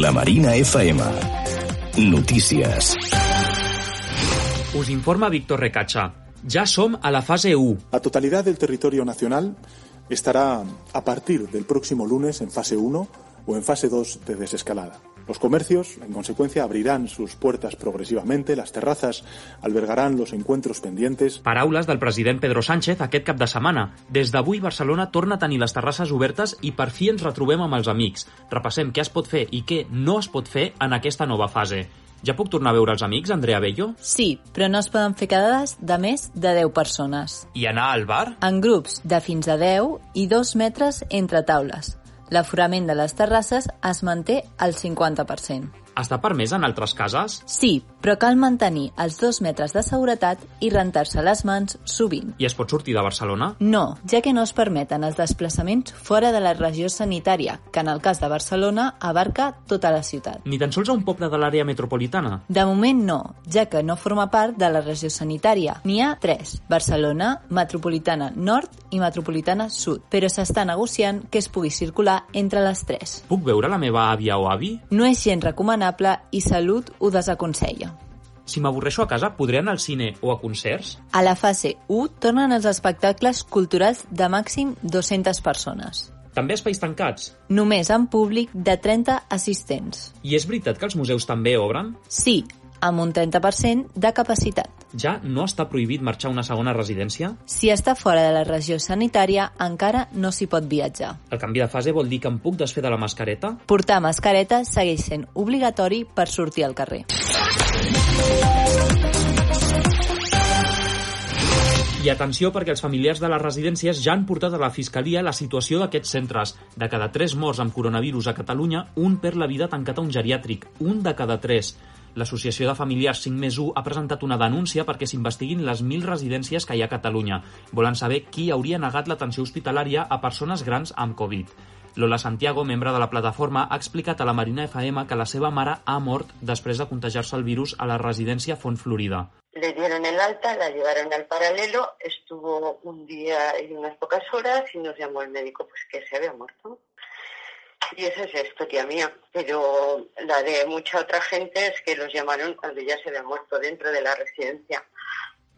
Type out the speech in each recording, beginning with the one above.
La Marina FM. Notícies. Us informa Víctor Recacha. Ya som a la fase 1. La totalidad del territorio nacional estará a partir del próximo lunes en fase 1 o en fase 2 de desescalada. Los comercios, en consecuencia, abrirán sus puertas progresivamente, las terrazas albergarán los encuentros pendientes. Paraules del president Pedro Sánchez aquest cap de setmana. Des d'avui Barcelona torna a tenir les terrasses obertes i per fi ens retrobem amb els amics. Repassem què es pot fer i què no es pot fer en aquesta nova fase. Ja puc tornar a veure els amics, Andrea Bello? Sí, però no es poden fer quedades de més de 10 persones. I anar al bar? En grups de fins a 10 i 2 metres entre taules. L'aforament de les terrasses es manté al 50%. Està permès en altres cases? Sí, però cal mantenir els dos metres de seguretat i rentar-se les mans sovint. I es pot sortir de Barcelona? No, ja que no es permeten els desplaçaments fora de la regió sanitària, que en el cas de Barcelona abarca tota la ciutat. Ni tan sols a un poble de l'àrea metropolitana? De moment no, ja que no forma part de la regió sanitària. N'hi ha tres, Barcelona, Metropolitana Nord i Metropolitana Sud, però s'està negociant que es pugui circular entre les tres. Puc veure la meva àvia o avi? No és gens recomanable i Salut ho desaconsella. Si m'avorreixo a casa, podré anar al cine o a concerts? A la fase 1 tornen els espectacles culturals de màxim 200 persones. També espais tancats? Només en públic de 30 assistents. I és veritat que els museus també obren? Sí, amb un 30% de capacitat. Ja no està prohibit marxar a una segona residència? Si està fora de la regió sanitària, encara no s'hi pot viatjar. El canvi de fase vol dir que em puc desfer de la mascareta? Portar mascareta segueix sent obligatori per sortir al carrer. I atenció perquè els familiars de les residències ja han portat a la Fiscalia la situació d'aquests centres. De cada 3 morts amb coronavirus a Catalunya, un perd la vida tancat a un geriàtric. Un de cada 3. L'Associació de Familiars 5 més 1 ha presentat una denúncia perquè s'investiguin les 1.000 residències que hi ha a Catalunya. Volen saber qui hauria negat l'atenció hospitalària a persones grans amb Covid. Lola Santiago, membre de la plataforma, ha explicat a la Marina FM que la seva mare ha mort després de contagiar-se el virus a la residència Font Florida. Le dieron el alta, la llevaron al paralelo, estuvo un día y unas pocas horas y nos llamó el médico pues que se había muerto. Y esa es la historia mía, pero la de mucha otra gente es que los llamaron cuando ya se había muerto dentro de la residencia.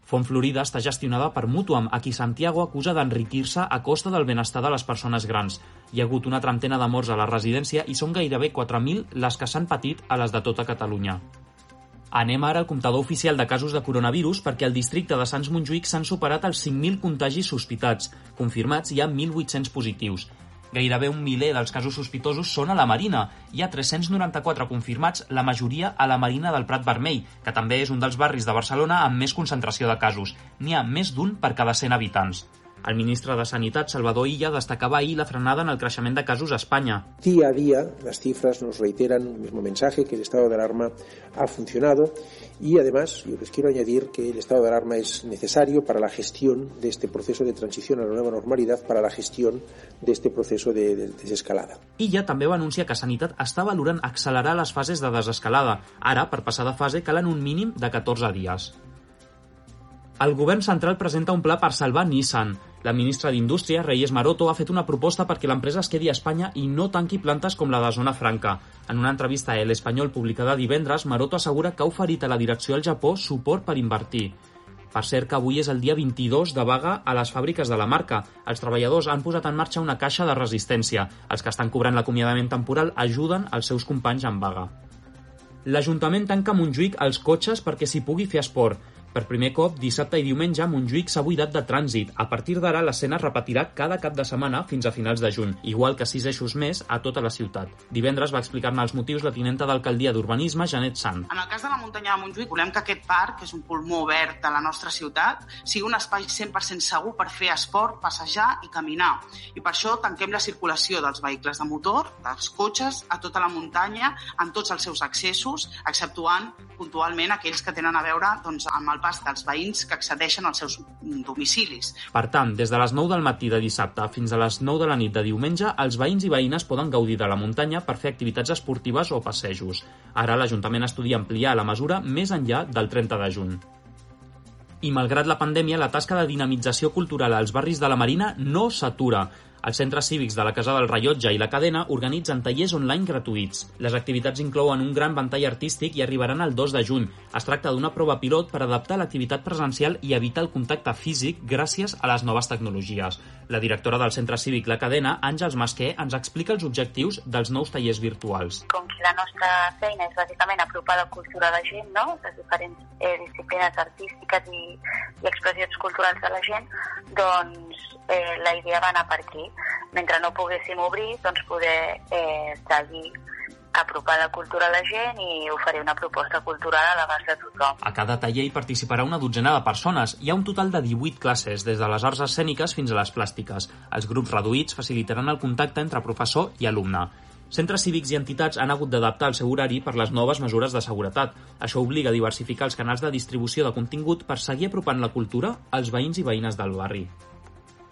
Font Florida està gestionada per Mutuam, a qui Santiago acusa d'enriquir-se a costa del benestar de les persones grans. Hi ha hagut una trentena de morts a la residència i són gairebé 4.000 les que s'han patit a les de tota Catalunya. Anem ara al comptador oficial de casos de coronavirus perquè al districte de Sants Montjuïc s'han superat els 5.000 contagis sospitats. Confirmats hi ha 1.800 positius. Gairebé un miler dels casos sospitosos són a la Marina. Hi ha 394 confirmats, la majoria a la Marina del Prat Vermell, que també és un dels barris de Barcelona amb més concentració de casos. N'hi ha més d'un per cada 100 habitants. El ministre de Sanitat, Salvador Illa, destacava ahir la frenada en el creixement de casos a Espanya. Día a día las cifras nos reiteran el mismo mensaje, que el estado de alarma ha funcionado y además yo les quiero añadir que el estado de alarma es necesario para la gestión de este proceso de transición a la nueva normalidad, para la gestión de este proceso de, de desescalada. Illa també va anunciar que Sanitat està valorant accelerar les fases de desescalada. Ara, per passar de fase, calen un mínim de 14 dies. El govern central presenta un pla per salvar Nissan. La ministra d'Indústria, Reyes Maroto, ha fet una proposta perquè l'empresa es quedi a Espanya i no tanqui plantes com la de Zona Franca. En una entrevista a El Espanyol publicada divendres, Maroto assegura que ha oferit a la direcció del Japó suport per invertir. Per cert que avui és el dia 22 de vaga a les fàbriques de la marca. Els treballadors han posat en marxa una caixa de resistència. Els que estan cobrant l'acomiadament temporal ajuden els seus companys en vaga. L'Ajuntament tanca Montjuïc els cotxes perquè s'hi pugui fer esport. Per primer cop, dissabte i diumenge, Montjuïc s'ha buidat de trànsit. A partir d'ara, l'escena es repetirà cada cap de setmana fins a finals de juny, igual que sis eixos més a tota la ciutat. Divendres va explicar-ne els motius la tinenta d'alcaldia d'Urbanisme, Janet Sant. En el cas de la muntanya de Montjuïc, volem que aquest parc, que és un pulmó verd de la nostra ciutat, sigui un espai 100% segur per fer esport, passejar i caminar. I per això tanquem la circulació dels vehicles de motor, dels cotxes, a tota la muntanya, en tots els seus accessos, exceptuant puntualment aquells que tenen a veure doncs, amb el pas dels veïns que accedeixen als seus domicilis. Per tant, des de les 9 del matí de dissabte fins a les 9 de la nit de diumenge, els veïns i veïnes poden gaudir de la muntanya per fer activitats esportives o passejos. Ara l'Ajuntament estudia ampliar la mesura més enllà del 30 de juny. I malgrat la pandèmia, la tasca de dinamització cultural als barris de la Marina no s'atura. Els centres cívics de la Casa del Rellotge i la Cadena organitzen tallers online gratuïts. Les activitats inclouen un gran ventall artístic i arribaran el 2 de juny. Es tracta d'una prova pilot per adaptar l'activitat presencial i evitar el contacte físic gràcies a les noves tecnologies. La directora del centre cívic La Cadena, Àngels Masquer, ens explica els objectius dels nous tallers virtuals. Com que la nostra feina és bàsicament apropar la cultura a la gent, no? les diferents eh, disciplines artístiques i, i expressions culturals de la gent, doncs eh, la idea va anar per aquí. Mentre no poguéssim obrir, doncs poder eh, seguir apropar la cultura a la gent i oferir una proposta cultural a l'abast de tothom. A cada taller hi participarà una dotzena de persones. Hi ha un total de 18 classes, des de les arts escèniques fins a les plàstiques. Els grups reduïts facilitaran el contacte entre professor i alumne. Centres cívics i entitats han hagut d'adaptar el seu horari per les noves mesures de seguretat. Això obliga a diversificar els canals de distribució de contingut per seguir apropant la cultura als veïns i veïnes del barri.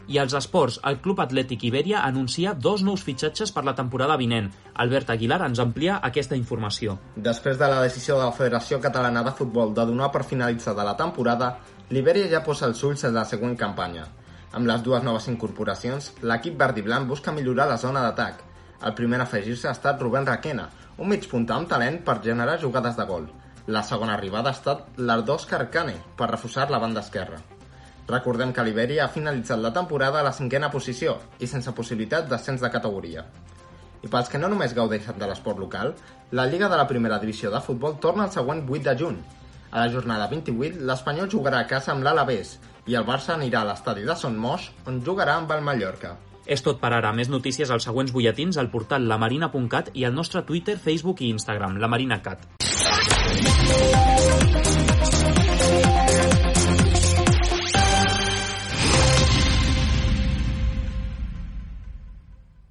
I als esports, el Club Atlètic Ibèria anuncia dos nous fitxatges per la temporada vinent. Albert Aguilar ens amplia aquesta informació. Després de la decisió de la Federació Catalana de Futbol de donar per finalitzada la temporada, l'Ibèria ja posa els ulls en la següent campanya. Amb les dues noves incorporacions, l'equip verd i blanc busca millorar la zona d'atac. El primer a afegir-se ha estat Rubén Raquena, un mig punta amb talent per generar jugades de gol. La segona arribada ha estat l'Ardós Carcane, per reforçar la banda esquerra. Recordem que l'Iberia ha finalitzat la temporada a la cinquena posició i sense possibilitat d'ascens de categoria. I pels que no només gaudeixen de l'esport local, la Lliga de la Primera Divisió de Futbol torna el següent 8 de juny. A la jornada 28, l'Espanyol jugarà a casa amb l'Alavés i el Barça anirà a l'estadi de Son Moix, on jugarà amb el Mallorca. És tot per ara. Més notícies als següents butlletins al portal lamarina.cat i al nostre Twitter, Facebook i Instagram, lamarinacat.